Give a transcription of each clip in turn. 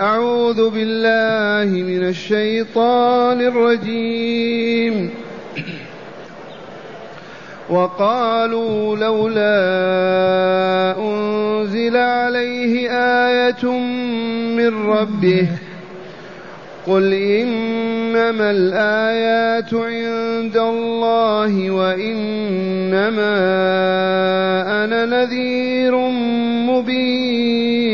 أعوذ بالله من الشيطان الرجيم. وقالوا لولا أنزل عليه آية من ربه. قل إنما الآيات عند الله وإنما أنا نذير مبين.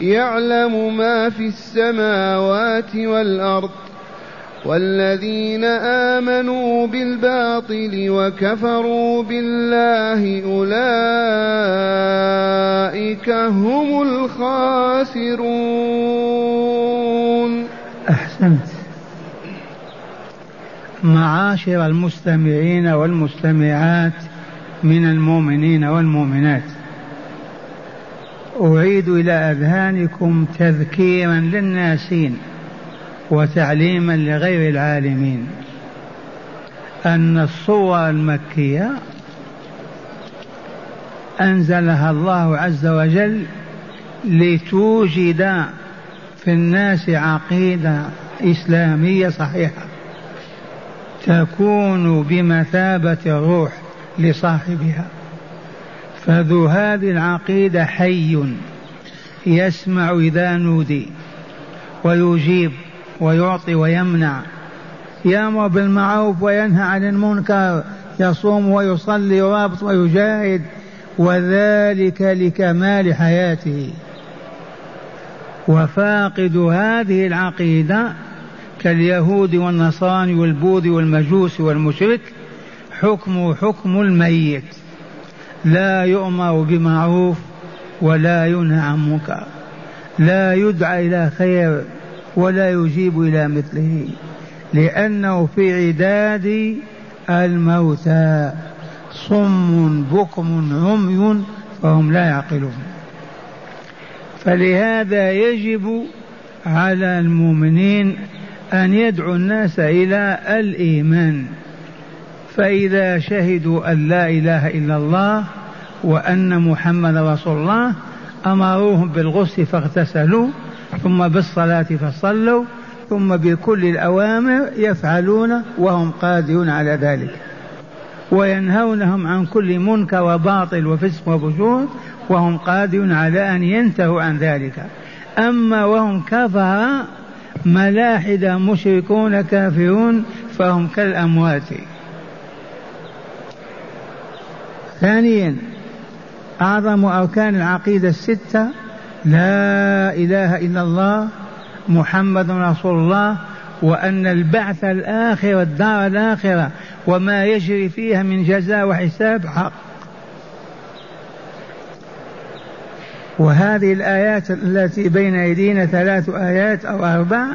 يعلم ما في السماوات والأرض والذين آمنوا بالباطل وكفروا بالله أولئك هم الخاسرون. أحسنت. معاشر المستمعين والمستمعات من المؤمنين والمؤمنات. أعيد إلى أذهانكم تذكيرا للناسين وتعليما لغير العالمين. أن الصور المكية أنزلها الله عز وجل لتوجد في الناس عقيدة إسلامية صحيحة تكون بمثابة الروح لصاحبها. فذو هذه العقيدة حي يسمع إذا نودي ويجيب ويعطي ويمنع. يامر بالمعروف وينهى عن المنكر يصوم ويصلي ويرابط ويجاهد وذلك لكمال حياته. وفاقد هذه العقيدة كاليهود والنصارى والبوذ والمجوس والمشرك حكمه حكم الميت. لا يؤمر بمعروف ولا ينهى عن منكر لا يدعى إلى خير ولا يجيب إلى مثله لأنه في عداد الموتى صم بكم عمي فهم لا يعقلون. فلهذا يجب على المؤمنين أن يدعوا الناس إلى الإيمان. فإذا شهدوا أن لا إله إلا الله وأن محمد رسول الله أمروهم بالغسل فاغتسلوا ثم بالصلاة فصلوا ثم بكل الأوامر يفعلون وهم قادرون على ذلك. وينهونهم عن كل منكر وباطل وفسق وفجور وهم قادرون على أن ينتهوا عن ذلك. أما وهم كفر ملاحدة مشركون كافرون فهم كالأموات. ثانيا أعظم أركان العقيدة الستة لا إله إلا الله محمد رسول الله وأن البعث الآخر والدار الآخرة وما يجري فيها من جزاء وحساب حق. وهذه الآيات التي بين أيدينا ثلاث آيات أو أربع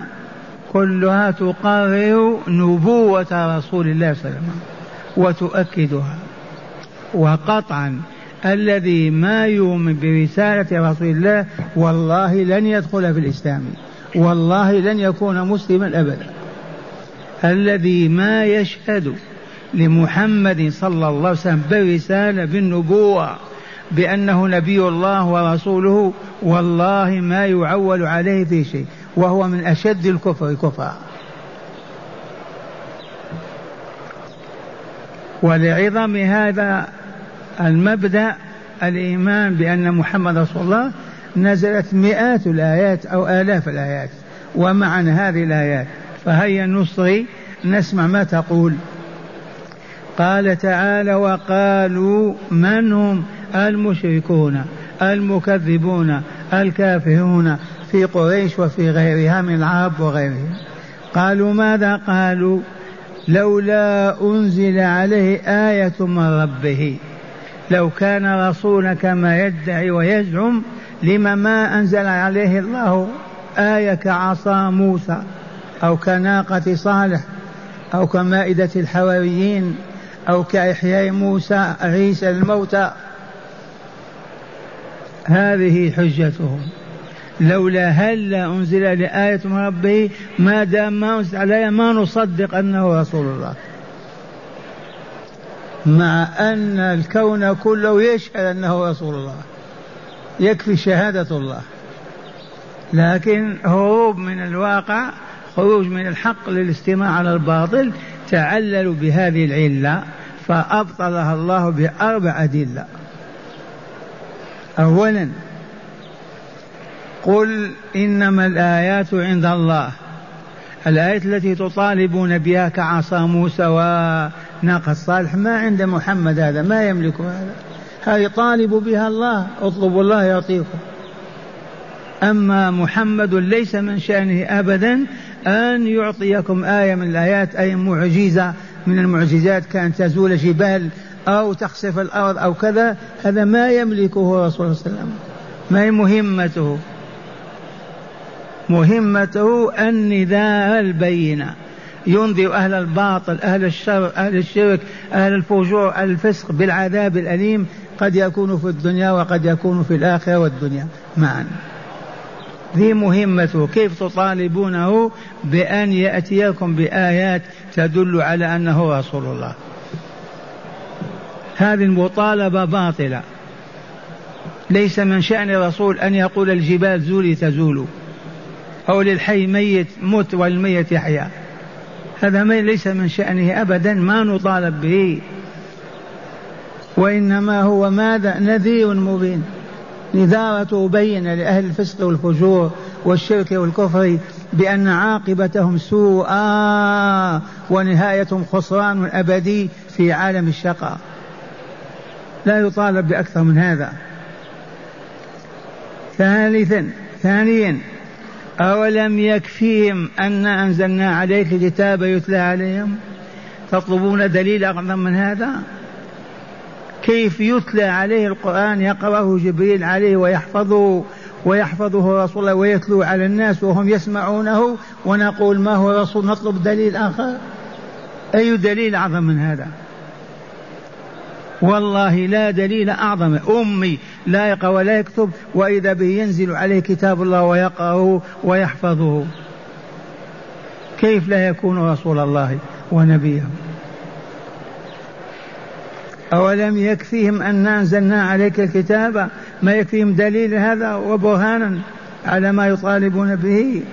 كلها تقرر نبوة رسول الله صلى الله عليه وسلم وتؤكدها. وقطعا. الذي ما يؤمن برسالة رسول الله والله لن يدخل في الإسلام. والله لن يكون مسلما أبدا. الذي ما يشهد لمحمد صلى الله عليه وسلم بالرسالة بالنبوة بأنه نبي الله ورسوله والله ما يعول عليه في شيء وهو من أشد الكفر كفرا. ولعظم هذا المبدأ الإيمان بأن محمد رسول الله نزلت مئات الآيات أو آلاف الآيات. ومعنى هذه الآيات فهيا نصغي نسمع ما تقول. قال تعالى وقالوا من هم؟ المشركون المكذبون الكافرون في قريش وفي غيرها من العرب وغيرهم. قالوا ماذا قالوا؟ لولا أنزل عليه آية من ربه. لو كان رسولا كما يدعي ويزعم لما ما أنزل عليه الله آية كعصا موسى أو كناقة صالح أو كمائدة الحواريين أو كإحياء موسى عيسى الموتى. هذه حجتهم. لولا هل أنزل لآية من ربه ما دام ما أنزل عليها ما نصدق أنه رسول الله. مع أن الكون كله يشهد أنه رسول الله. يكفي شهادة الله. لكن هروب من الواقع خروج من الحق للاستماع على الباطل تعللوا بهذه العلة فأبطلها الله بأربع أدلة. أولا قل إنما الآيات عند الله. الآية التي تطالبون بها كعصا موسى وناقة صالح ما عند محمد هذا ما يملك هذا. هذه طالب بها الله اطلبوا الله يعطيكم. أما محمد ليس من شأنه أبدا أن يعطيكم آية من الآيات أي معجزة من المعجزات كأن تزول جبال أو تخسف الأرض أو كذا. هذا ما يملكه رسول الله صلى الله عليه وسلم. ما هي مهمته؟ مهمته النداء البينة. ينذر أهل الباطل أهل الشر أهل الشرك أهل الفجور أهل الفسق بالعذاب الأليم. قد يكون في الدنيا وقد يكون في الآخرة والدنيا. معا. ذي مهمته كيف تطالبونه بأن يأتيكم بآيات تدل على أنه رسول الله؟ هذه المطالبة باطلة. ليس من شأن الرسول أن يقول الجبال زولي تزول. أو للحي ميت مت والميت يحيا. هذا ليس من شأنه أبدا ما نطالب به. وإنما هو ماذا؟ نذير مبين. نذارته بين لأهل الفسق والفجور والشرك والكفر بأن عاقبتهم سوء ونهايتهم خسران أبدي في عالم الشقاء. لا يطالب بأكثر من هذا. ثالثا ثانيا أولم يكفيهم أن أنزلنا عليك الكتاب يتلى عليهم؟ تطلبون دليل أعظم من هذا؟ كيف يتلى عليه القرآن يقرأه جبريل عليه ويحفظه ويحفظه رسول الله ويتلو على الناس وهم يسمعونه ونقول ما هو رسول؟ نطلب دليل آخر. أي دليل أعظم من هذا؟ والله لا دليل أعظم. أمي لا يقرأ ولا يكتب وإذا به ينزل عليه كتاب الله ويقرأه ويحفظه. كيف لا يكون رسول الله ونبيه أولم يكفيهم أن أنزلنا عليك الكتاب؟ ما يكفيهم دليل هذا وبرهانا على ما يطالبون به؟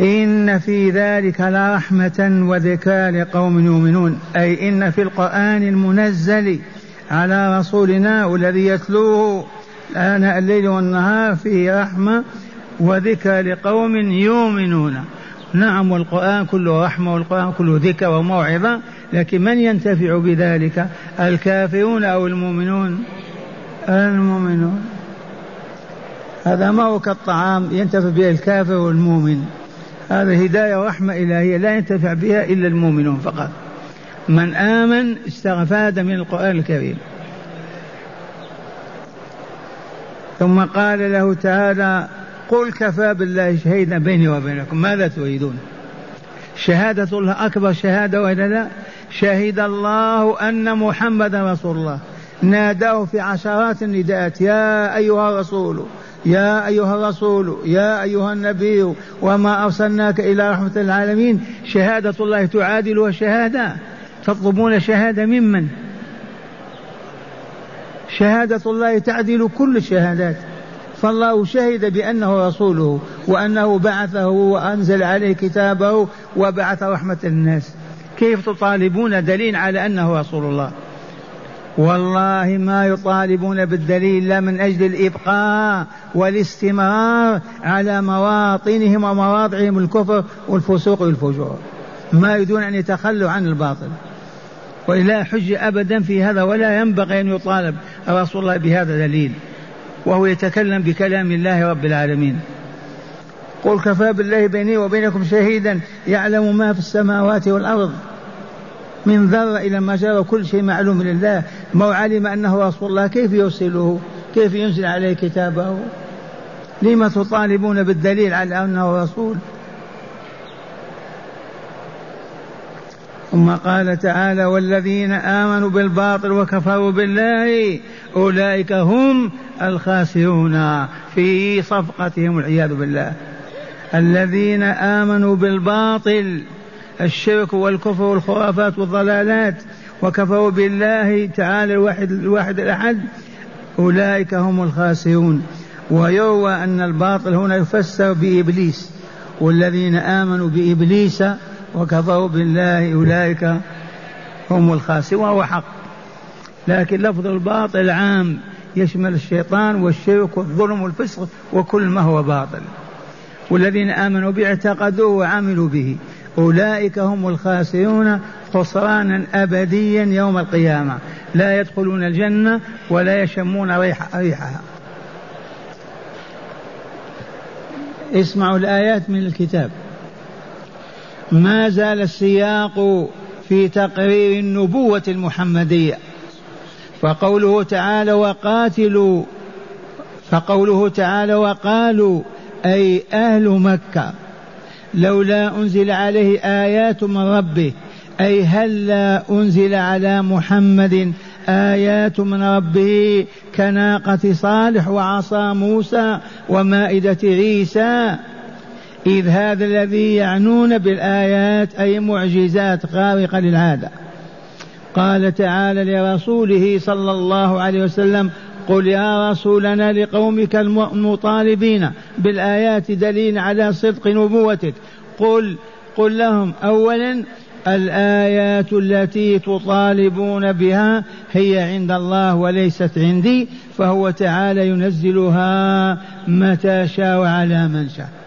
إن في ذلك لرحمة وذكرى لقوم يؤمنون أي إن في القرآن المنزل على رسولنا والذي يتلوه آناء الليل والنهار فيه رحمة وذكرى لقوم يؤمنون. نعم والقرآن كله رحمة والقرآن كله ذكر وموعظة لكن من ينتفع بذلك؟ الكافرون أو المؤمنون؟ المؤمنون. هذا ما هو كالطعام ينتفع به الكافر والمؤمن. هذا هداية ورحمة إلهية لا ينتفع بها إلا المؤمنون فقط. من آمن استفاد من القرآن الكريم. ثم قال له تعالى قل كفى بالله شهيدا بيني وبينكم. ماذا تريدون؟ شهادة الله أكبر شهادة وإلا لا؟ شهد الله أن محمدا رسول الله. ناداه في عشرات النداءات يا أيها الرسول يا أيها الرسول يا أيها النبي وما أرسلناك إلى رحمة العالمين شهادة الله تعادل شهادة تطلبون شهادة ممن؟ شهادة الله تعدل كل الشهادات. فالله شهد بأنه رسوله وأنه بعثه وأنزل عليه كتابه وبعث رحمة للناس. كيف تطالبون دليل على أنه رسول الله؟ والله ما يطالبون بالدليل لا من أجل الإبقاء والاستمرار على مواطنهم ومواضعهم الكفر والفسوق والفجور. ما يريدون أن يتخلوا عن الباطل. ولا حجة أبدا في هذا ولا ينبغي أن يطالب رسول الله بهذا دليل وهو يتكلم بكلام الله رب العالمين. قل كفى بالله بيني وبينكم شهيدا يعلم ما في السماوات والأرض. من ذرة إلى ما جرى كل شيء معلوم لله ما علم أنه رسول الله كيف يرسله؟ كيف ينزل عليه كتابه؟ لم تطالبون بالدليل على أنه رسول؟ ثم قال تعالى والذين آمنوا بالباطل وكفروا بالله أولئك هم الخاسرون في صفقتهم والعياذ بالله. الذين آمنوا بالباطل الشرك والكفر والخرافات والضلالات وكفروا بالله تعالى الواحد الواحد الأحد أولئك هم الخاسرون. ويروى أن الباطل هنا يفسر بإبليس والذين آمنوا بإبليس وكفروا بالله أولئك هم الخاسرون وهو حق. لكن لفظ الباطل عام يشمل الشيطان والشرك والظلم والفسق وكل ما هو باطل. والذين آمنوا به اعتقدوه وعملوا به. أولئك هم الخاسرون خسرانا أبديا يوم القيامة. لا يدخلون الجنة ولا يشمون ريح ريحها. اسمعوا الآيات من الكتاب. ما زال السياق في تقرير النبوة المحمدية. فقوله تعالى وقاتلوا فقوله تعالى وقالوا أي أهل مكة لولا أنزل عليه آيات من ربه أي هلا أنزل على محمد آيات من ربه كناقة صالح وعصا موسى ومائدة عيسى؟ إذ هذا الذي يعنون بالآيات أي معجزات خارقة للعادة. قال تعالى لرسوله صلى الله عليه وسلم قل يا رسولنا لقومك المطالبين بالآيات دليل على صدق نبوتك. قل قل لهم أولا الآيات التي تطالبون بها هي عند الله وليست عندي فهو تعالى ينزلها متى شاء وعلى من شاء.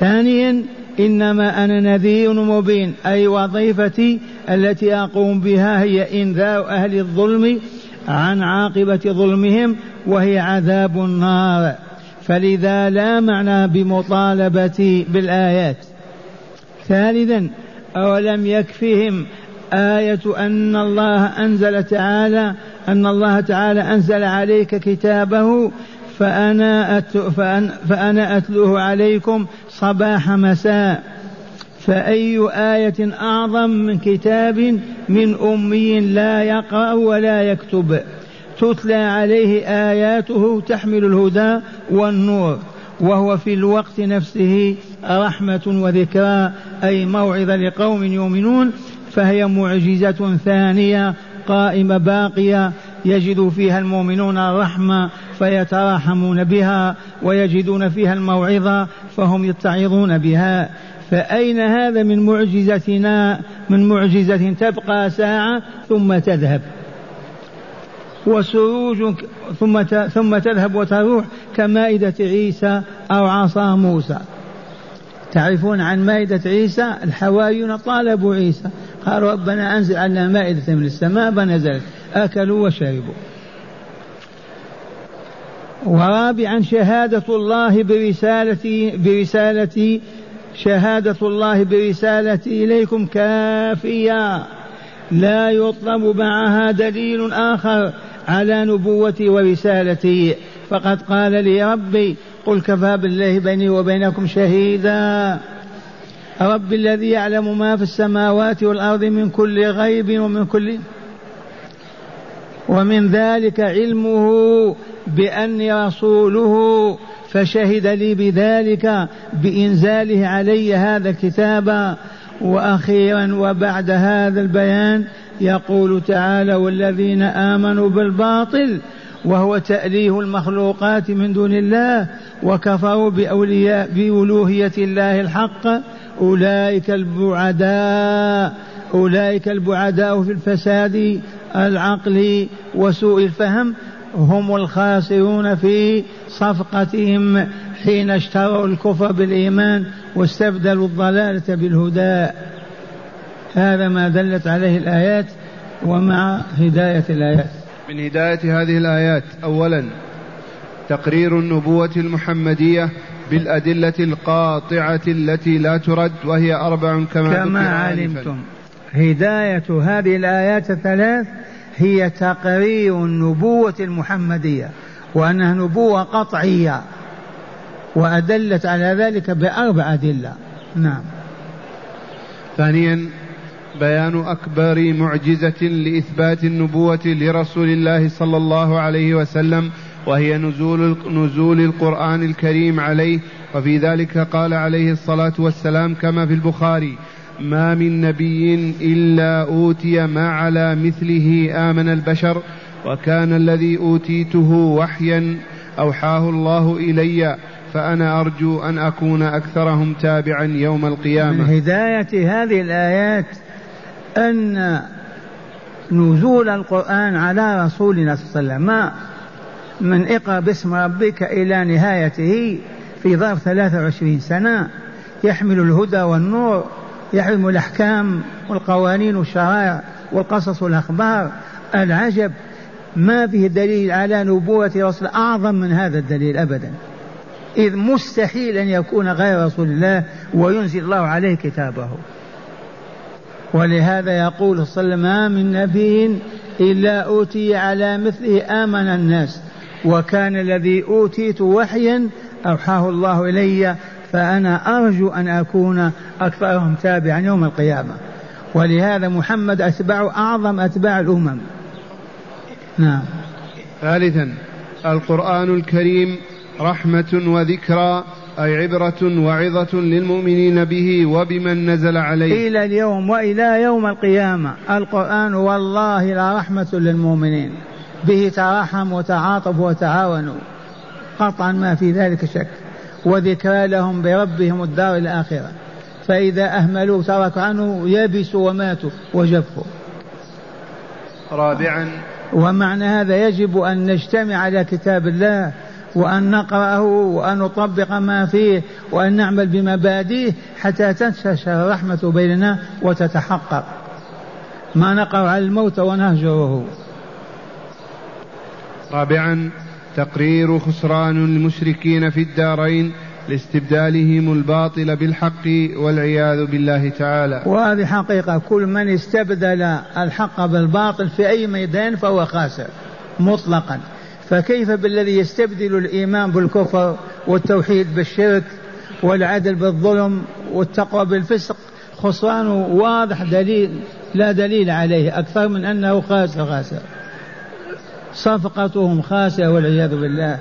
ثانيا إنما أنا نذير مبين أي وظيفتي التي أقوم بها هي إنذار أهل الظلم عن عاقبة ظلمهم وهي عذاب النار. فلذا لا معنى بمطالبتي بالآيات. ثالثا أولم يكفهم آية أن الله أنزل تعالى أن الله تعالى أنزل عليك كتابه فأنا فأنا أتلوه عليكم صباح مساء. فأي آية أعظم من كتاب من أمي لا يقرأ ولا يكتب. تتلى عليه آياته تحمل الهدى والنور وهو في الوقت نفسه رحمة وذكرى أي موعظة لقوم يؤمنون فهي معجزة ثانية قائمة باقية يجد فيها المؤمنون الرحمة فيتراحمون بها ويجدون فيها الموعظة فهم يتعظون بها. فأين هذا من معجزتنا؟ من معجزة تبقى ساعة ثم تذهب. وسروج ثم ثم تذهب وتروح كمائدة عيسى أو عصا موسى. تعرفون عن مائدة عيسى؟ الحواريون طالبوا عيسى. قالوا ربنا أنزل على مائدة من السماء فنزلت. أكلوا وشربوا. ورابعا شهادة الله برسالة برسالة شهادة الله برسالتي إليكم كافية. لا يطلب معها دليل آخر على نبوتي ورسالتي. فقد قال لي ربي قل كفى بالله بيني وبينكم شهيدا. رب الذي يعلم ما في السماوات والأرض من كل غيب ومن كل ومن ذلك علمه بأني رسوله فشهد لي بذلك بإنزاله علي هذا الكتاب. وأخيرا وبعد هذا البيان يقول تعالى والذين آمنوا بالباطل وهو تأليه المخلوقات من دون الله وكفروا بأولياء بألوهية الله الحق أولئك البعداء أولئك البعداء في الفساد العقلي وسوء الفهم هم الخاسرون في صفقتهم حين اشتروا الكفر بالإيمان واستبدلوا الضلالة بالهدى. هذا ما دلت عليه الآيات ومع هداية الآيات. من هداية هذه الآيات أولا تقرير النبوة المحمدية بالأدلة القاطعة التي لا ترد وهي أربع كما, كما علمتم. هداية هذه الآيات الثلاث هي تقرير النبوة المحمدية وأنها نبوة قطعية وأدلت على ذلك بأربع أدلة. نعم. ثانيا بيان أكبر معجزة لإثبات النبوة لرسول الله صلى الله عليه وسلم وهي نزول نزول القرآن الكريم عليه. وفي ذلك قال عليه الصلاة والسلام كما في البخاري ما من نبي إلا أوتي ما على مثله آمن البشر وكان الذي أوتيته وحيا أوحاه الله إلي فأنا أرجو أن أكون أكثرهم تابعا يوم القيامة. من هداية هذه الآيات أن نزول القرآن على رسولنا صلى الله عليه وسلم. من اقرأ باسم ربك إلى نهايته في ظرف 23 سنة يحمل الهدى والنور يحمل الأحكام والقوانين والشرائع والقصص والأخبار. العجب ما فيه دليل على نبوة رسول أعظم من هذا الدليل أبدا. إذ مستحيل أن يكون غير رسول الله وينزل الله عليه كتابه. ولهذا يقول صلى الله عليه وسلم ما من نبي إلا أوتي على مثله آمن الناس. وكان الذي أوتيت وحيا أوحاه الله إلي فأنا أرجو أن أكون أكثرهم تابعا يوم القيامة. ولهذا محمد أتباع أعظم أتباع الأمم. نعم. ثالثا القرآن الكريم رحمة وذكرى أي عبرة وعظة للمؤمنين به وبمن نزل عليه. إلى اليوم وإلى يوم القيامة القرآن والله لا رحمة للمؤمنين. به تراحموا وتعاطفوا وتعاونوا. قطعا ما في ذلك شك. وذكرى لهم بربهم الدار الآخرة. فإذا أهملوا تركوا عنه يبسوا وماتوا وجفوا. رابعا. ومعنى هذا يجب أن نجتمع على كتاب الله وأن نقرأه وأن نطبق ما فيه وأن نعمل بمبادئه حتى تنتشر الرحمة بيننا وتتحقق. ما نقرأ على الموت ونهجره. رابعا. تقرير خسران المشركين في الدارين لاستبدالهم الباطل بالحق والعياذ بالله تعالى. وهذه حقيقة كل من استبدل الحق بالباطل في أي ميدان فهو خاسر مطلقا. فكيف بالذي يستبدل الإيمان بالكفر والتوحيد بالشرك والعدل بالظلم والتقوى بالفسق؟ خسران واضح دليل لا دليل عليه أكثر من أنه خاسر خاسر. صفقتهم خاسرة والعياذ بالله.